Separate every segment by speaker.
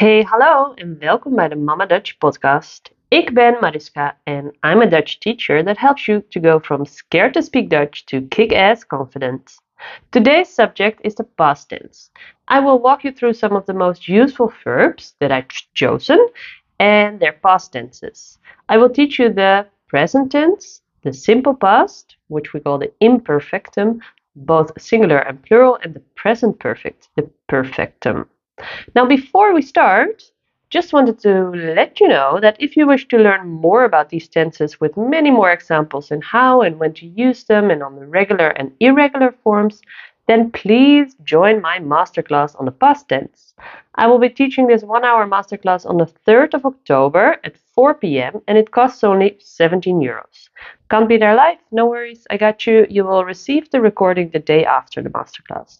Speaker 1: Hey, hallo en welkom bij de Mama Dutch podcast. Ik ben Mariska and I'm a Dutch teacher that helps you to go from scared to speak Dutch to kick-ass confident. Today's subject is the past tense. I will walk you through some of the most useful verbs that I've chosen and their past tenses. I will teach you the present tense, the simple past, which we call the imperfectum, both singular and plural, and the present perfect, the perfectum. Now, before we start, just wanted to let you know that if you wish to learn more about these tenses with many more examples and how and when to use them and on the regular and irregular forms, then please join my masterclass on the past tense. I will be teaching this one hour masterclass on the 3rd of October at 4 p.m. and it costs only 17 euros. Can't be there live? No worries, I got you. You will receive the recording the day after the masterclass.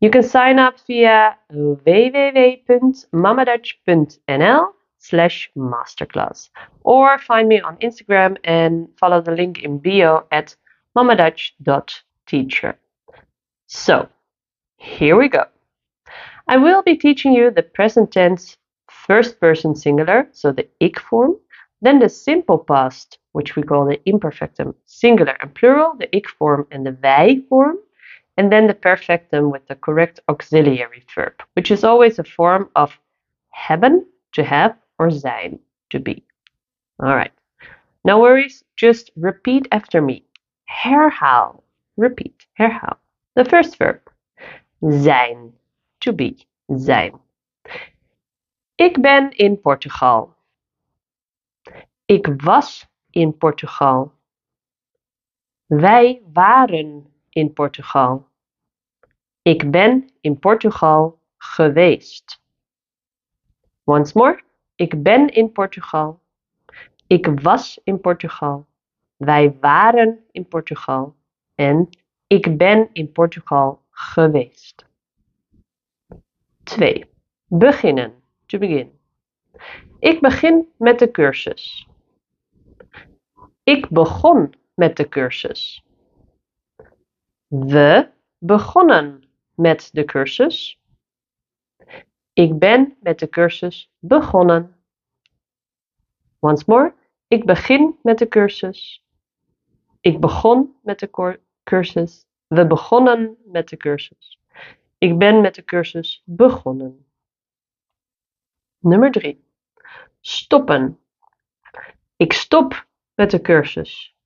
Speaker 1: You can sign up via www.mamadutch.nl slash masterclass or find me on Instagram and follow the link in bio at mamadutch.teacher. So, here we go. I will be teaching you the present tense first person singular, so the ik form, then the simple past, which we call the imperfectum singular and plural, the ik form and the wij form, and then the perfectum with the correct auxiliary verb, which is always a form of hebben, to have, or zijn, to be. All right. No worries, just repeat after me. Herhaal. Repeat. Herhaal. The first verb. Zijn. To be. Zijn. Ik ben in Portugal. Ik was in Portugal. Wij waren in Portugal. Ik ben in Portugal geweest. Once more. Ik ben in Portugal. Ik was in Portugal. Wij waren in Portugal. En ik ben in Portugal geweest. 2. Beginnen. To begin. Ik begin met de cursus. Ik begon met de cursus. We begonnen met de cursus. Ik ben met de cursus begonnen. Once more. Ik begin met de cursus. Ik begon met de cursus. We begonnen met de cursus. Ik ben met de cursus begonnen. Nummer 3. Stoppen. Ik stop met de cursus.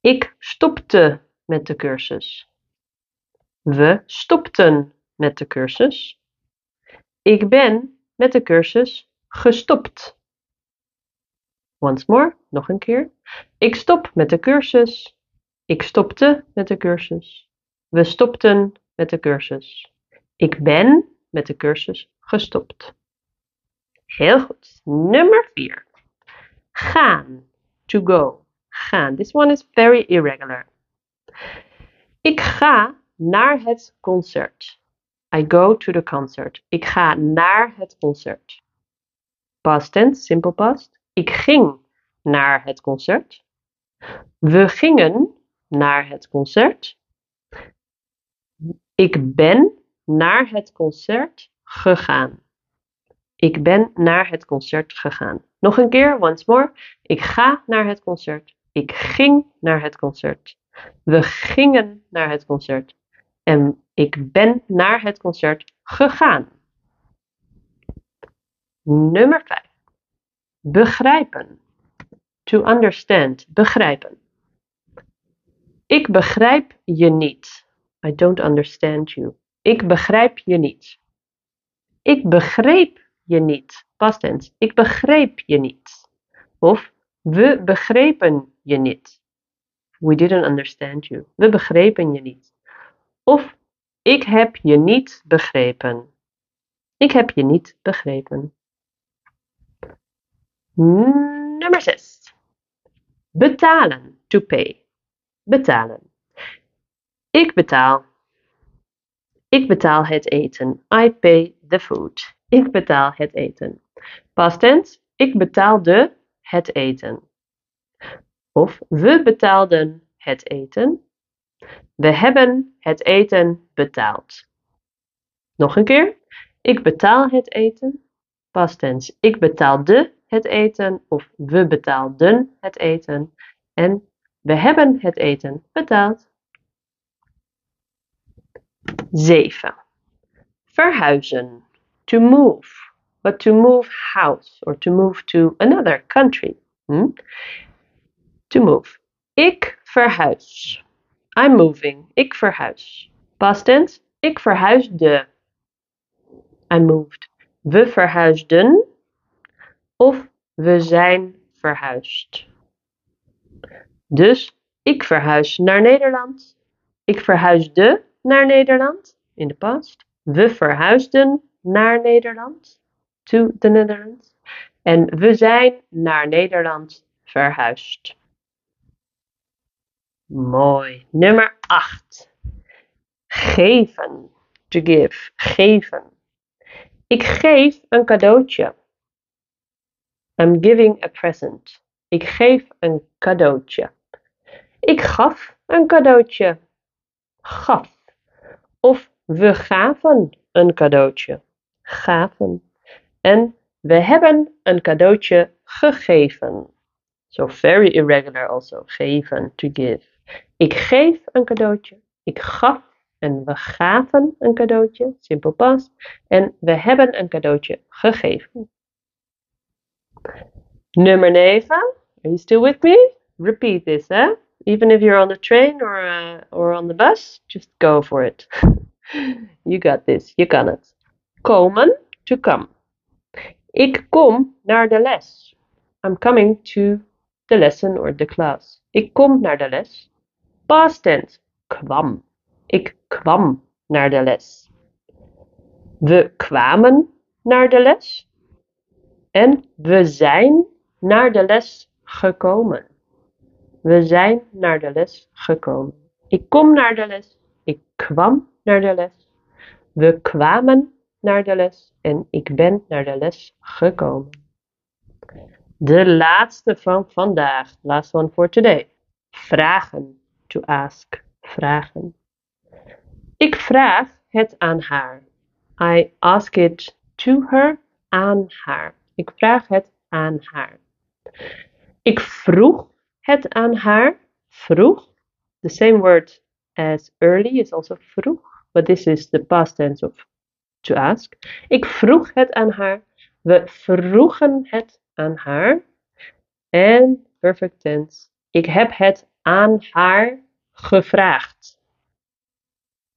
Speaker 1: Ik stopte met de cursus. We stopten met de cursus. Ik ben met de cursus gestopt. Once more, nog een keer. Ik stop met de cursus. Ik stopte met de cursus. We stopten met de cursus. Ik ben met de cursus gestopt. Heel goed. Nummer 4. Gaan. To go. Gaan. This one is very irregular. Ik ga naar het concert. I go to the concert. Ik ga naar het concert. Past tense, simple past. Ik ging naar het concert. We gingen naar het concert. Ik ben naar het concert gegaan. Ik ben naar het concert gegaan. Nog een keer, once more. Ik ga naar het concert. Ik ging naar het concert. We gingen naar het concert. En ik ben naar het concert gegaan. Nummer 5. Begrijpen. To understand. Begrijpen. Ik begrijp je niet. I don't understand you. Ik begrijp je niet. Ik begreep je niet. Past tense. Ik begreep je niet. Of we begrepen je niet. We didn't understand you. We begrepen je niet. Of ik heb je niet begrepen. Ik heb je niet begrepen. Nummer 6. Betalen. To pay. Betalen. Ik betaal. Ik betaal het eten. I pay the food. Ik betaal het eten. Past tense. Ik betaalde het eten. Of we betaalden het eten. We hebben het eten betaald. Nog een keer. Ik betaal het eten. Past tense. Ik betaalde het eten of we betaalden het eten. En we hebben het eten betaald. 7. Verhuizen. To move. But to move house or to move to another country. Hm? To move. Ik verhuis. I'm moving. Ik verhuis. Past tense. Ik verhuisde. I moved. We verhuisden. Of we zijn verhuisd. Dus ik verhuis naar Nederland. Ik verhuisde naar Nederland in de past. We verhuisden naar Nederland. To the Netherlands. En we zijn naar Nederland verhuisd. Mooi. Nummer 8. Geven. To give. Geven. Ik geef een cadeautje. I'm giving a present. Ik geef een cadeautje. Ik gaf een cadeautje. Gaf. Of we gaven een cadeautje. Gaven. En we hebben een cadeautje gegeven. So very irregular also. Geven, to give. Ik geef een cadeautje. Ik gaf en we gaven een cadeautje. Simple past. En we hebben een cadeautje gegeven. Nummer 9. Are you still with me? Repeat this, eh? Even if you're on the train or, uh, or on the bus, just go for it. you got this. You kan het. Komen, to come. Ik kom naar de les. I'm coming to the lesson or the class. Ik kom naar de les. Past tense. Kwam. Ik kwam naar de les. We kwamen naar de les. En we zijn naar de les gekomen. We zijn naar de les gekomen. Ik kom naar de les. Ik kwam naar de les. We kwamen naar de les. En ik ben naar de les gekomen. De laatste van vandaag. Last one for today. Vragen. To ask. Vragen. Ik vraag het aan haar. I ask it to her. Aan haar. Ik vraag het aan haar. Ik vroeg het aan haar. Vroeg. The same word as early is also vroeg. But this is the past tense of to ask. Ik vroeg het aan haar. We vroegen het aan haar. En perfect tense. Ik heb het aan haar gevraagd.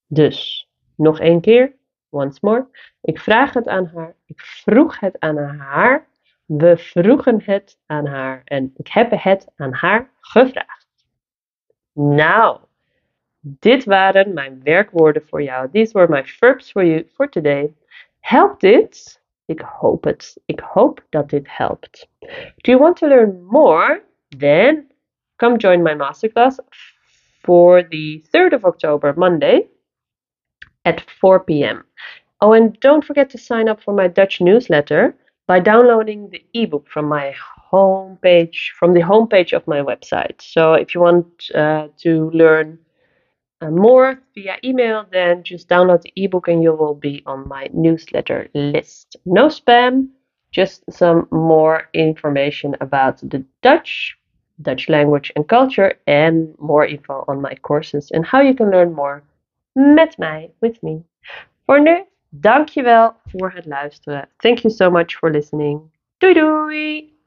Speaker 1: Dus, nog één keer. Once more. Ik vraag het aan haar. Ik vroeg het aan haar. We vroegen het aan haar. En ik heb het aan haar gevraagd. Nou, dit waren mijn werkwoorden voor jou. These were my verbs for you for today. Helpt dit? Ik hoop het. Ik hoop dat dit helpt. Do you want to learn more? Then come join my masterclass for the 3rd of October, Monday at 4 p.m. Oh, and don't forget to sign up for my Dutch newsletter by downloading the ebook from my homepage, from the homepage of my website. So if you want uh, to learn uh, more via email, then just download the ebook and you will be on my newsletter list. No spam, just some more information about the Dutch, Dutch language and culture, and more info on my courses and how you can learn more met mij, with me. Voor nu, dankjewel voor het luisteren. Thank you so much for listening. Doei doei!